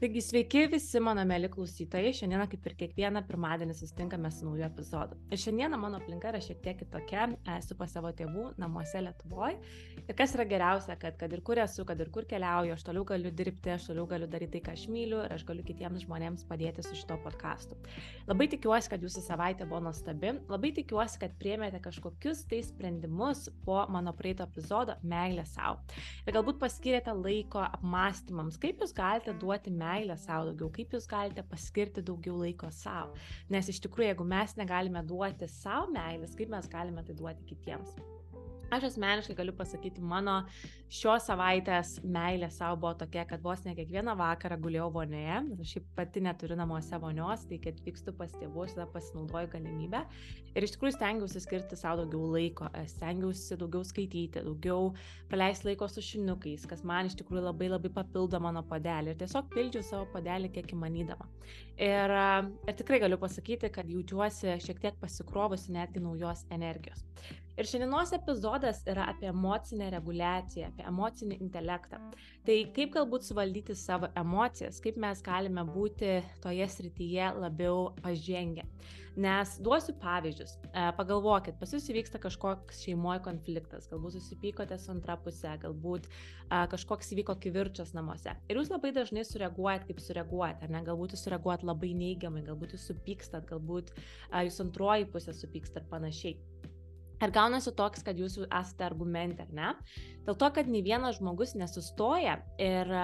Taigi sveiki visi mano mėly klausytojai. Šiandieną, kaip ir kiekvieną pirmadienį, susitinkame su nauju epizodu. Ir šiandieną mano aplinka yra šiek tiek kitokia. Esu pas savo tėvų namuose Lietuvoje. Ir kas yra geriausia, kad kad ir kur esu, kad ir kur keliauju, aš toliau galiu dirbti, aš toliau galiu daryti tai, ką aš myliu ir aš galiu kitiems žmonėms padėti su šito podkastu. Labai tikiuosi, kad jūsų savaitė buvo nuostabi. Labai tikiuosi, kad priemėte kažkokius tai sprendimus po mano praeito epizodo meilė savo. Ir galbūt paskirėte laiko apmąstymams, kaip jūs galite duoti meilę meilę sau daugiau, kaip jūs galite paskirti daugiau laiko savo. Nes iš tikrųjų, jeigu mes negalime duoti savo meilės, kaip mes galime tai duoti kitiems. Aš asmeniškai galiu pasakyti, mano šios savaitės meilė savo buvo tokia, kad vos ne kiekvieną vakarą guliau vonioje. Aš šiaip pati neturiu namuose vonios, tai kad vykstu pas tėvus, tada pasinaudoju galimybę. Ir iš tikrųjų stengiausi skirti savo daugiau laiko, stengiausi daugiau skaityti, daugiau praleisti laiko su šiniukais, kas man iš tikrųjų labai labai papildo mano padelį. Ir tiesiog pildžiu savo padelį kiek įmanydama. Ir, ir tikrai galiu pasakyti, kad jaučiuosi šiek tiek pasikrovusi netgi naujos energijos. Ir šiandienos epizodas yra apie emocinę reguliaciją, apie emocinį intelektą. Tai kaip galbūt suvaldyti savo emocijas, kaip mes galime būti toje srityje labiau pažengę. Nes duosiu pavyzdžius. E, pagalvokit, pas jūs įvyksta kažkoks šeimoje konfliktas, galbūt susipykote su antra pusė, galbūt a, kažkoks įvyko kivirčias namuose. Ir jūs labai dažnai sureaguojat, kaip sureaguojat, ar ne? Galbūt jūs sureaguojat labai neigiamai, galbūt jūs supykstat, galbūt a, jūs antroji pusė supykstat ir panašiai. Ir gaunasi toks, kad jūs esate argumente, ar ne? Dėl to, kad nei vienas žmogus nesustoja ir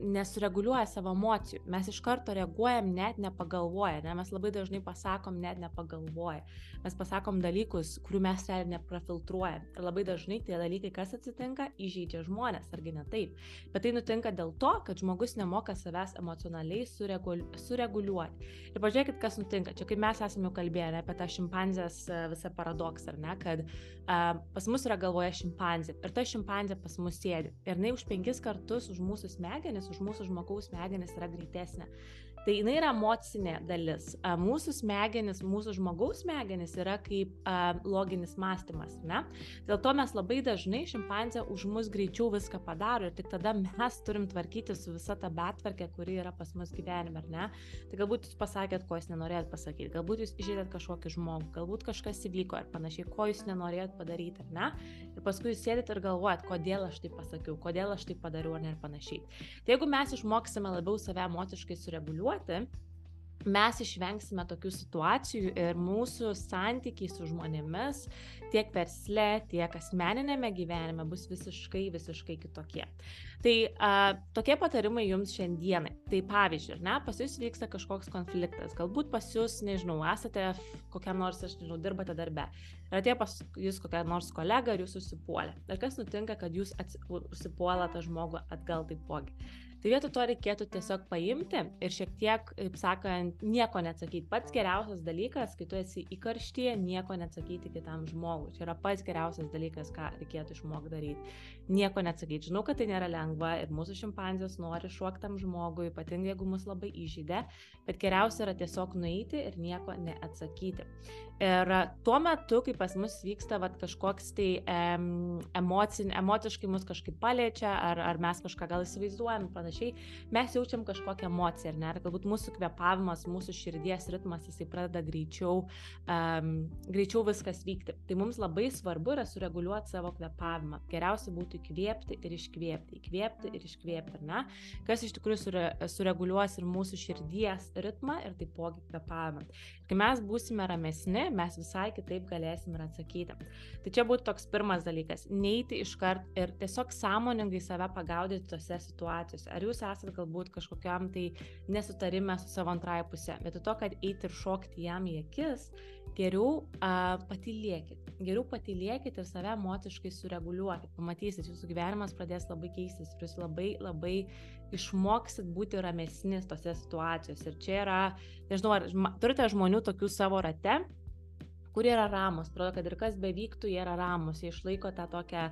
nesureguliuoja savo emocijų. Mes iš karto reaguojam net nepagalvoję, ne? mes labai dažnai pasakom net nepagalvoję. Mes pasakom dalykus, kurių mes realiai neprofiltruojam. Ir labai dažnai tie dalykai, kas atsitinka, įžeidžia žmonės, argi ne taip. Bet tai nutinka dėl to, kad žmogus nemoka savęs emocionaliai suregul sureguliuoti. Ir pažiūrėkit, kas nutinka. Čia kaip mes esame kalbėję ne, apie tą šimpanzės visą paradoksą, ar ne, kad uh, pas mus yra galvoje šimpanzė ir ta šimpanzė pas mus sėdi. Ir jinai už penkis kartus už mūsų smegenis už mūsų žmogaus smegenis yra greitesnė. Tai jinai yra emocinė dalis. Mūsų smegenis, mūsų žmogaus smegenis yra kaip a, loginis mąstymas. Ne? Dėl to mes labai dažnai šimpanzė už mus greičiau viską padaro ir tik tada mes turim tvarkyti su visa ta betvarkė, kuri yra pas mus gyvenime, ar ne? Tai galbūt jūs pasakėt, ko jūs nenorėjot pasakyti, galbūt jūs išėlėt kažkokį žmogų, galbūt kažkas įvyko ir panašiai, ko jūs nenorėjot padaryti, ar ne? Ir paskui jūs sėdit ir galvojat, kodėl aš tai pasakiau, kodėl aš tai padariau, ar ne ir panašiai. Tai jeigu mes išmoksime labiau save emociškai sureguliuoti, reguliuoti, mes išvengsime tokių situacijų ir mūsų santykiai su žmonėmis tiek versle, tiek asmeninėme gyvenime bus visiškai, visiškai kitokie. Tai a, tokie patarimai jums šiandienai. Tai pavyzdžiui, ne, pas jūs vyksta kažkoks konfliktas, galbūt pas jūs, nežinau, esate kokiam nors, aš nežinau, dirbate darbe. Ir atėjo pas jūs kokia nors kolega ir jūs užsipuolė. Ir kas nutinka, kad jūs užsipuolą tą žmogų atgal taipogi. Tai vietoj to reikėtų tiesiog paimti ir šiek tiek, kaip sakant, nieko neatsakyti. Pats geriausias dalykas, kai tu esi įkarštyje, nieko neatsakyti kitam žmogui. Čia yra pats geriausias dalykas, ką reikėtų išmokti daryti. Nieko neatsakyti. Žinau, kad tai nėra lengva ir mūsų šimpanzės nori šuoktam žmogui, ypatingai jeigu mus labai įžydė, bet geriausia yra tiesiog nueiti ir nieko neatsakyti. Ir tuo metu, kai pas mus vyksta vat, kažkoks tai em, emocin, emociškai mus kažkaip paliečia, ar, ar mes kažką gal įsivaizduojam ir panašiai, mes jaučiam kažkokią emociją, ar ne? Ir galbūt mūsų kvepavimas, mūsų širdies ritmas, jisai pradeda greičiau, um, greičiau viskas vykti. Tai mums labai svarbu yra sureguliuoti savo kvepavimą. Geriausia būtų įkvėpti ir iškvėpti, įkvėpti ir iškvėpti, ar ne? Kas iš tikrųjų sure, sureguliuos ir mūsų širdies ritmą ir taipogi kvepavimą. Kai mes būsime ramesni, mes visai kitaip galėsim ir atsakyti. Tai čia būtų toks pirmas dalykas - neiti iškart ir tiesiog sąmoningai save pagaudyti tose situacijose. Ar jūs esate galbūt kažkokiam tai nesutarime su savo antrąją pusę, bet to, kad eiti ir šokti jam į akis, geriau uh, patylėkit. Geriau patylėkit ir save emociškai sureguliuokit. Pamatysit, jūsų gyvenimas pradės labai keistis ir jūs labai labai išmoksit būti ramesnis tose situacijose. Ir čia yra, nežinau, ar turite žmonių tokių savo rate, kurie yra ramus. Atrodo, kad ir kas bevyktų, jie yra ramus, jie išlaiko tą tokią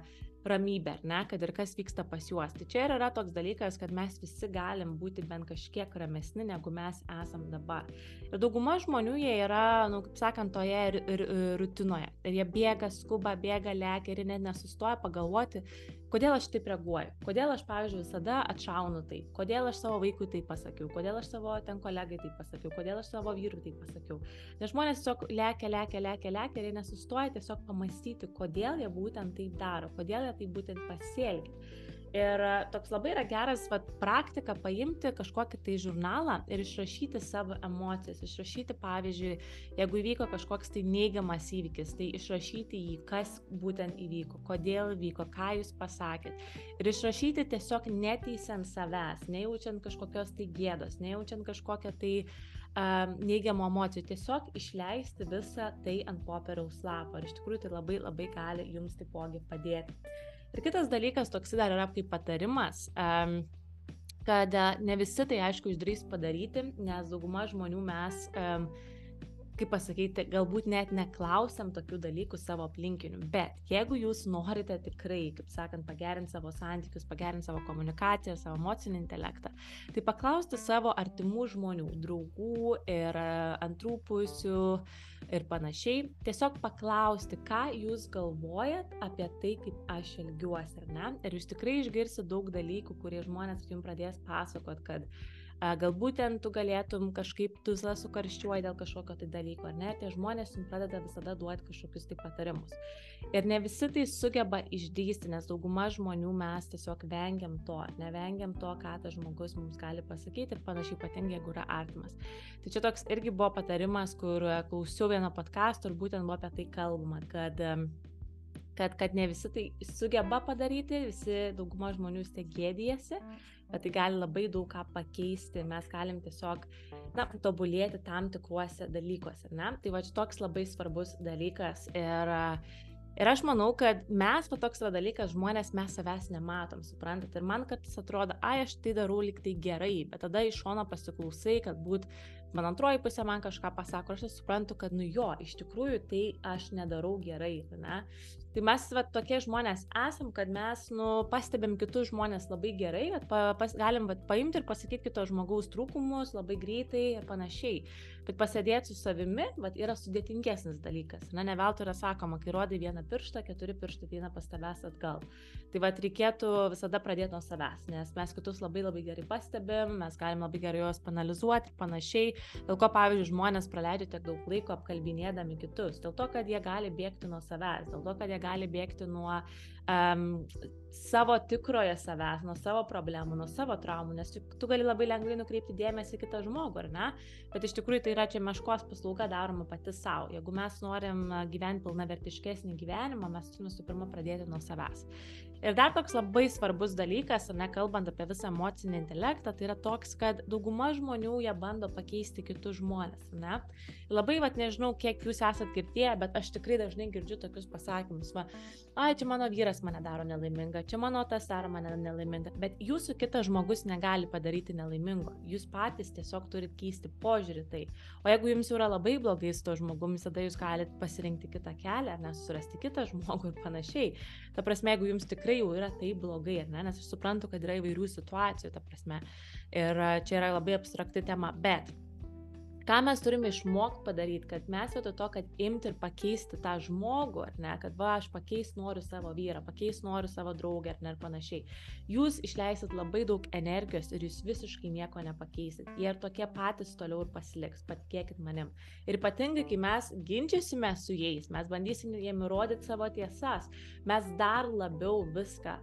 ramybę, ar ne, kad ir kas vyksta pas juos. Tai čia ir yra toks dalykas, kad mes visi galim būti bent kažkiek ramesni, negu mes esam dabar. Ir dauguma žmonių jie yra, nu, kaip sakant, toje ir, ir, ir rutinoje. Ir jie bėga, skuba, bėga, lekia ir net nesustoja pagalvoti, kodėl aš taip reaguoju, kodėl aš, pavyzdžiui, visada atšaunu tai, kodėl aš savo vaikui tai pasakiau, kodėl aš savo ten kolegai tai pasakiau, kodėl aš savo vyrui tai pasakiau. Nes žmonės tiesiog lekia, lekia, lekia, lekia ir jie nesustoja tiesiog pamastyti, kodėl jie būtent taip daro, kodėl jie taip būtent pasielgia. Ir e, toks labai yra geras vat, praktika paimti kažkokį tai žurnalą ir išrašyti savo emocijas, išrašyti pavyzdžiui, jeigu įvyko kažkoks tai neigiamas įvykis, tai išrašyti jį, kas būtent įvyko, kodėl įvyko, ką jūs pasakėt. Ir išrašyti tiesiog neteisiant savęs, nejaučiant kažkokios tai gėdos, nejaučiant kažkokią tai um, neigiamų emocijų, tiesiog išleisti visą tai ant popieriaus lapo. Ir iš tikrųjų tai labai labai gali jums taipogi padėti. Ir kitas dalykas toks dar yra kaip patarimas, kad uh, ne visi tai aišku išdrys padaryti, nes dauguma žmonių mes kaip pasakyti, galbūt net neklausiam tokių dalykų savo aplinkinių, bet jeigu jūs norite tikrai, kaip sakant, pagerinti savo santykius, pagerinti savo komunikaciją, savo emocinį intelektą, tai paklausti savo artimų žmonių, draugų ir e, antrų pusių ir panašiai, tiesiog paklausti, ką jūs galvojat apie tai, kaip aš elgiuosi, ar ne? Ir jūs tikrai išgirsite daug dalykų, kurie žmonės jums pradės pasakot, kad galbūt ten tu galėtum kažkaip tu visada sukarščiuoji dėl kažkokio tai dalyko, ar ne, tie žmonės jums pradeda visada duoti kažkokius tai patarimus. Ir ne visi tai sugeba išdrysti, nes dauguma žmonių mes tiesiog vengiam to, nevengiam to, ką tas žmogus mums gali pasakyti ir panašiai, ypatingai jeigu yra artimas. Tai čia toks irgi buvo patarimas, kur klausiau vieno podkasto ir būtent buvo apie tai kalbama, kad kad, kad ne visi tai sugeba padaryti, visi dauguma žmonių vis tiek gėdijasi, bet tai gali labai daug ką pakeisti, mes galim tiesiog, na, tobulėti tam tikruose dalykuose, ne? Tai va, toks labai svarbus dalykas ir Ir aš manau, kad mes, va toks yra dalykas, žmonės mes savęs nematom, suprantat. Ir man kartais atrodo, ai, aš tai darau liktai gerai, bet tada iš šono pasiklausai, kad būt man antroji pusė man kažką pasako, aš suprantu, kad, nu jo, iš tikrųjų tai aš nedarau gerai, ne? Tai mes va, tokie žmonės esam, kad mes nu, pastebėm kitus žmonės labai gerai, kad pa, pas, galim va, paimti ir pasakyti kito žmogaus trūkumus labai greitai ir panašiai. Bet pasėdėti su savimi va, yra sudėtingesnis dalykas. Na, ne veltui yra sakoma, kai rodai vieną pirštą, keturi pirštai ateina pas tavęs atgal. Tai va, reikėtų visada pradėti nuo savęs, nes mes kitus labai labai gerai pastebėm, mes galim labai gerai juos panalizuoti ir panašiai. Dėl ko, pavyzdžiui, žmonės praleidžia tiek daug laiko apkalbinėdami kitus. Dėl to, kad jie gali bėgti nuo savęs, dėl to, kad jie gali bėgti nuo um, savo tikrojo savęs, nuo savo problemų, nuo savo traumų, nes tu gali labai lengvai nukreipti dėmesį kitą žmogų, ar ne? Bet iš tikrųjų tai yra čia meškos paslauga daroma pati savo. Jeigu mes norim gyventi pilnavertiškesnį gyvenimą, mes turime visų pirma pradėti nuo savęs. Ir dar toks labai svarbus dalykas, ne kalbant apie visą emocinį intelektą, tai yra toks, kad dauguma žmonių jie bando pakeisti kitus žmonės. Ne? Labai, vad nežinau, kiek jūs esat girdėję, bet aš tikrai dažnai girdžiu tokius pasakymus, va, ai, čia mano vyras mane daro nelaimingą, čia mano tas daro mane nelaimingą, bet jūsų kitas žmogus negali padaryti nelaimingo. Jūs patys tiesiog turit keisti požiūrį tai. O jeigu jums yra labai blogai su to žmogumi, tada jūs galite pasirinkti kitą kelią, nesurasti kitą žmogų ir panašiai. Ta prasme, jeigu jums tikrai jau yra taip blogai, ne, nes aš suprantu, kad yra įvairių situacijų, ta prasme. Ir čia yra labai abstrakti tema, bet ką mes turime išmokti padaryti, kad mes vietoj to, kad imti ir pakeisti tą žmogų, ar ne, kad va, aš pakeis noriu savo vyrą, pakeis noriu savo draugę, ar ne, ir panašiai. Jūs išleisit labai daug energijos ir jūs visiškai nieko nepakeisit. Jie ir tokie patys toliau ir pasiliks, patikėkit manim. Ir ypatingai, kai mes ginčiasime su jais, mes bandysim jiem įrodyti savo tiesas, mes dar labiau viską,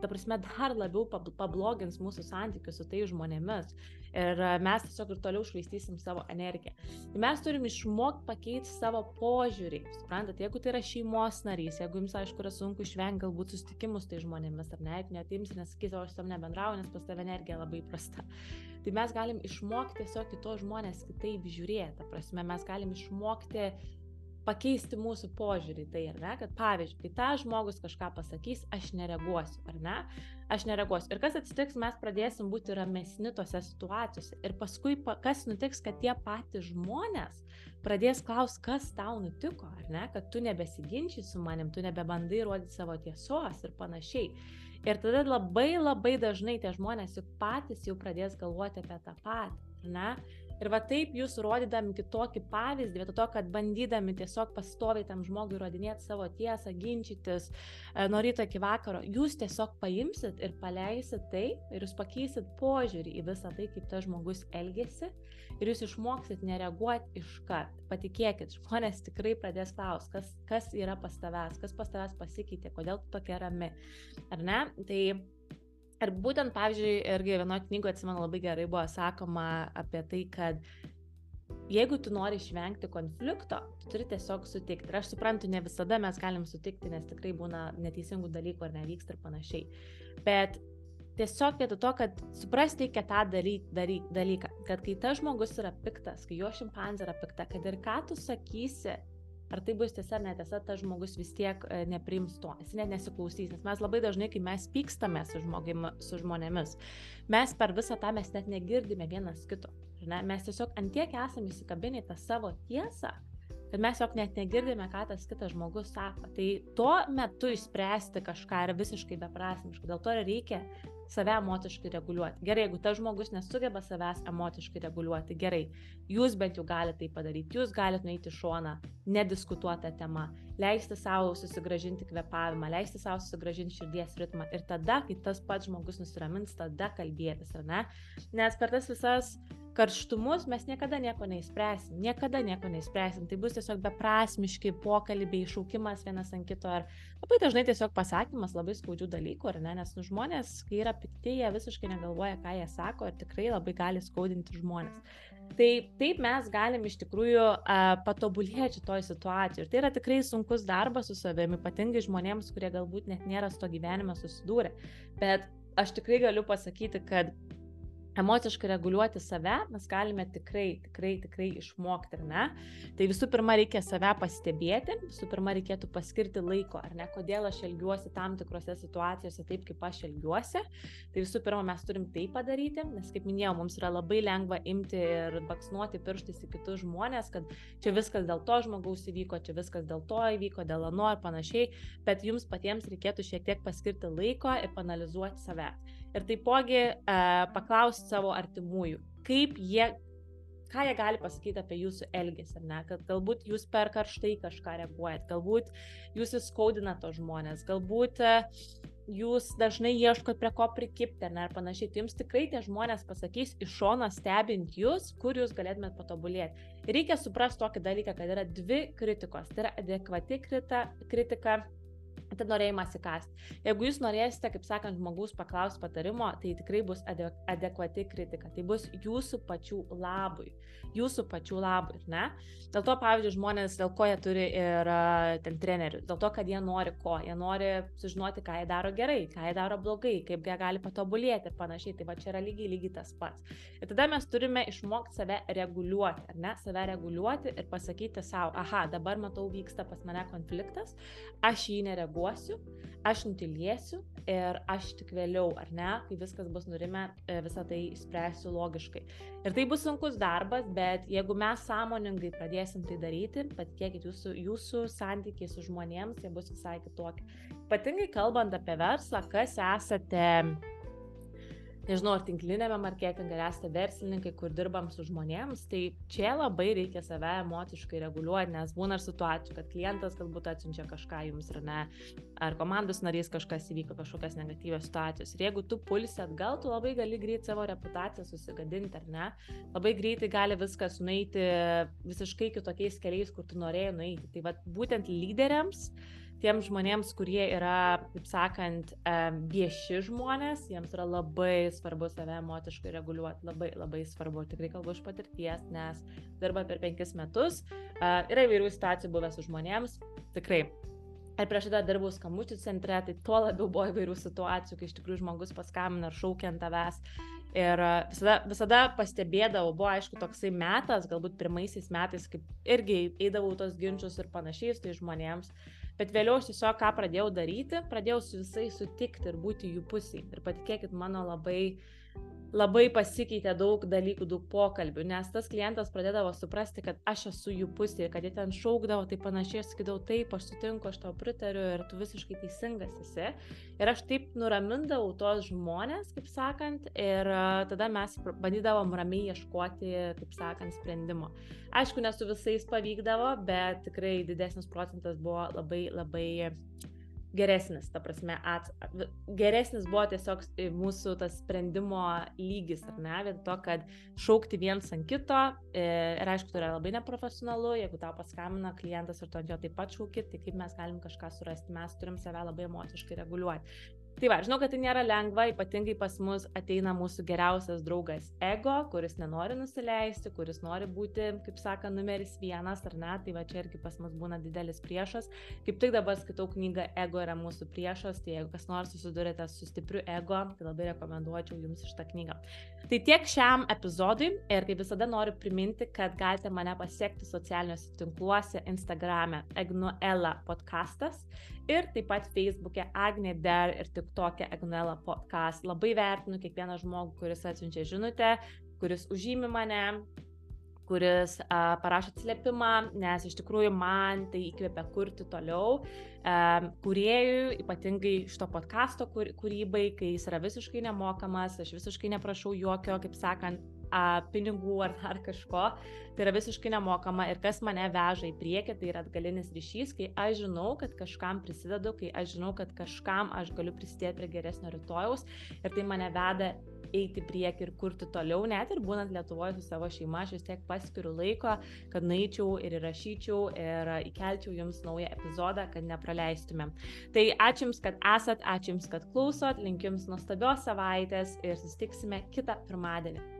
ta prasme, dar labiau pablogins mūsų santykius su tai žmonėmis ir e, mes tiesiog ir toliau švaistysim savo energiją. Tai mes turim išmokti pakeisti savo požiūrį. Suprantat, jeigu tai yra šeimos narys, jeigu jums, aišku, yra sunku išvengti galbūt susitikimus tai žmonėmis, ar ne, jeigu netims, nes sakys, o aš tam nebendrauju, nes pas tave energija labai prasta. Tai mes galim išmokti tiesiog kitos žmonės kitaip žiūrėti. Ta prasme, mes galim išmokti pakeisti mūsų požiūrį tai, ar ne, kad pavyzdžiui, kai ta žmogus kažką pasakys, aš nereaguosiu, ar ne, aš nereaguosiu. Ir kas atsitiks, mes pradėsim būti ramesni tose situacijose. Ir paskui, kas nutiks, kad tie patys žmonės pradės klausti, kas tau nutiko, ar ne, kad tu nebesiginčiai su manim, tu nebebandai rodyti savo tiesos ir panašiai. Ir tada labai labai dažnai tie žmonės juk patys jau pradės galvoti apie tą patį, ar ne? Ir va taip jūs rodydami kitokį pavyzdį, vietoj to, kad bandydami tiesiog pastoviai tam žmogui rodinėti savo tiesą, ginčytis e, nuo ryto iki vakaro, jūs tiesiog paimsit ir paleisit tai ir jūs pakeisit požiūrį į visą tai, kaip tas žmogus elgesi ir jūs išmoksit nereaguoti iškart. Patikėkit, žmonės tikrai pradės klausti, kas, kas yra pas tavęs, kas pas tavęs pasikeitė, kodėl tu tokia rami. Ar ne? Tai Ir būtent, pavyzdžiui, irgi vienoje knygoje, atsimenu, labai gerai buvo sakoma apie tai, kad jeigu tu nori išvengti konflikto, tu turi tiesiog sutikti. Ir aš suprantu, ne visada mes galim sutikti, nes tikrai būna neteisingų dalykų ar nevyksta ir panašiai. Bet tiesiog vietoj to, kad suprasti reikia tą dalyk, dalyk, dalyką, kad kai tas žmogus yra piktas, kai jo šimpanzė yra pikta, kad ir ką tu sakysi, ar tai bus tiesa ar netiesa, tas žmogus vis tiek e, nepriims to, jis net nesiklausys, nes mes labai dažnai, kai mes pykstame su, žmogim, su žmonėmis, mes per visą tą mes net negirdime vienas kito. Ne? Mes tiesiog antiek esame įsikabinę tą savo tiesą, kad mes jog net negirdime, ką tas kitas žmogus sako. Tai tuo metu išspręsti kažką yra visiškai beprasmiška. Dėl to reikia save emociškai reguliuoti. Gerai, jeigu tas žmogus nesugeba savęs emociškai reguliuoti, gerai, jūs bent jau galite tai padaryti, jūs galite nueiti šoną, nediskutuoti temą, leisti savo susigražinti kvepavimą, leisti savo susigražinti širdies ritmą ir tada, kai tas pats žmogus nusiramins, tada kalbėtis, ar ne? Nes per tas visas karštumus mes niekada nieko neįspręsim, niekada nieko neįspręsim. Tai bus tiesiog beprasmiški pokalbiai, šaukimas vienas ant kito ar labai dažnai tiesiog pasakymas labai skaudžių dalykų, ar ne? Nes nu, žmonės, kai yra pikti, jie visiškai negalvoja, ką jie sako ir tikrai labai gali skaudinti žmonės. Tai taip mes galim iš tikrųjų uh, patobulėti šitoj situacijoje. Ir tai yra tikrai sunkus darbas su savimi, ypatingai žmonėms, kurie galbūt net nėra su to gyvenime susidūrę. Bet aš tikrai galiu pasakyti, kad emociškai reguliuoti save mes galime tikrai, tikrai, tikrai išmokti, ar ne? Tai visų pirma reikia save pastebėti, visų pirma reikėtų paskirti laiko, ar ne, kodėl aš elgiuosi tam tikrose situacijose taip, kaip aš elgiuosi. Tai visų pirma mes turim tai padaryti, nes kaip minėjau, mums yra labai lengva imti ir baksnuoti pirštais į kitus žmonės, kad čia viskas dėl to žmogaus įvyko, čia viskas dėl to įvyko, dėl ano ir panašiai, bet jums patiems reikėtų šiek tiek paskirti laiko ir panalizuoti save ir taipogi e, paklausti savo artimųjų, kaip jie, ką jie gali pasakyti apie jūsų elgesį, ar ne, kad galbūt jūs per karštai kažką reaguojat, galbūt jūs įskaudina to žmonės, galbūt e, jūs dažnai ieškot prie ko prikipti ar ne, ar panašiai, tai jums tikrai tie žmonės pasakys iš šono stebint jūs, kur jūs galėtumėt patobulėti. Reikia suprasti tokį dalyką, kad yra dvi kritikos. Tai yra adekvati krita, kritika tai norėjimas įkasti. Jeigu jūs norėsite, kaip sakant, žmogus paklausti patarimo, tai tikrai bus adekvati kritika. Tai bus jūsų pačių labui. Jūsų pačių labui, ne? Dėl to, pavyzdžiui, žmonės, dėl ko jie turi ir ten trenerius, dėl to, kad jie nori ko, jie nori sužinoti, ką jie daro gerai, ką jie daro blogai, kaip jie gali patobulėti ir panašiai. Tai va čia yra lygiai, lygiai tas pats. Ir tada mes turime išmokti save reguliuoti, ar ne? Save reguliuoti ir pasakyti savo, aha, dabar matau vyksta pas mane konfliktas, aš jį nereaguosiu, aš nutilėsiu ir aš tik vėliau, ar ne, kai viskas bus nurime, e, visą tai išspręsiu logiškai. Ir tai bus sunkus darbas, bet jeigu mes sąmoningai pradėsim tai daryti, patikėkit, jūsų, jūsų santykiai su žmonėms, jie bus visai kitokie. Ypatingai kalbant apie verslą, kas esate nežinau, ar tinklinėme marketinge, ar esate verslininkai, kur dirbam su žmonėms, tai čia labai reikia save emociškai reguliuoti, nes būna ir situacijų, kad klientas galbūt atsiunčia kažką jums ar ne, ar komandos narys kažkas įvyko, kažkokias negatyvios situacijos. Ir jeigu tu pulsi atgal, tu labai gali greit savo reputaciją susigadinti, ar ne? Labai greitai gali viskas nueiti visiškai kitokiais keliais, kur tu norėjai nueiti. Tai vad būtent lyderiams, tiems žmonėms, kurie yra, kaip sakant, vieši žmonės, jiems yra labai svarbu save emociškai reguliuoti, labai labai svarbu, tikrai kalbu iš patirties, nes dirba per penkis metus, yra įvairių situacijų buvę su žmonėms, tikrai. Ir prieš tai dirbau skambučių centre, tai tuo labiau buvo įvairių situacijų, kai iš tikrųjų žmogus paskambina ar šaukia ant tavęs Ir visada, visada pastebėdavau, buvo aišku toksai metas, galbūt pirmaisiais metais, kaip irgi eidavau tos ginčius ir panašiai su tai žmonėms. Bet vėliau aš tiesiog ką pradėjau daryti, pradėjau su visais sutikti ir būti jų pusėje. Ir patikėkit, mano labai uh, labai pasikeitė daug dalykų, daug pokalbių, nes tas klientas pradėdavo suprasti, kad aš esu jų pusėje, kad jie ten šaukdavo, tai panašiai, aš sakydavau, taip, aš sutinku, aš tau pritariu ir tu visiškai teisingas esi. Ir aš taip nuramindavau tos žmonės, kaip sakant, ir tada mes bandydavom ramiai ieškoti, kaip sakant, sprendimo. Aišku, ne su visais pavykdavo, bet tikrai didesnis procentas buvo labai, labai geresnis, ta prasme, at, geresnis buvo tiesiog mūsų tas sprendimo lygis, ar ne, vien to, kad šaukti viens ant kito, e, ir aišku, tai yra labai neprofesionalu, jeigu tau paskambina klientas ir tu ant jo taip pat šaukit, tai kaip mes galim kažką surasti, mes turim save labai emociškai reguliuoti. Tai va, žinau, kad tai nėra lengva, ypatingai pas mus ateina mūsų geriausias draugas ego, kuris nenori nusileisti, kuris nori būti, kaip sako, numeris vienas, ar ne, tai va čia irgi pas mus būna didelis priešas. Kaip tik dabar skaitau knygą Ego yra mūsų priešas, tai jeigu kas nors susidurėte su stipriu ego, tai labai rekomenduočiau jums šitą knygą. Tai tiek šiam epizodui ir kaip visada noriu priminti, kad galite mane pasiekti socialiniuose tinkluose, Instagrame, Egnuela podcastas ir taip pat Facebook'e Agne Der ir TikTok'e Agnuela podcast. Labai vertinu kiekvieną žmogų, kuris atsiunčia žinutę, kuris užžymi mane, kuris a, parašo atsiliepimą, nes iš tikrųjų man tai įkvėpia kurti toliau. A, kuriejui, ypatingai šito podkasto kur, kūrybai, kai jis yra visiškai nemokamas, aš visiškai neprašau jokio, kaip sakant, a, pinigų ar dar kažko, tai yra visiškai nemokama ir kas mane veža į priekį, tai yra atgalinis ryšys, kai aš žinau, kad kažkam prisidedu, kai aš žinau, kad kažkam aš galiu prisidėti prie geresnio rytojaus ir tai mane veda eiti prieki ir kurti toliau, net ir būnant Lietuvoje su savo šeima, aš vis tiek paskiriu laiko, kad naičiau ir įrašyčiau ir įkelčiau jums naują epizodą, kad nepraleistumėm. Tai ačiū Jums, kad esat, ačiū Jums, kad klausot, linkiu Jums nuostabios savaitės ir susitiksime kitą pirmadienį.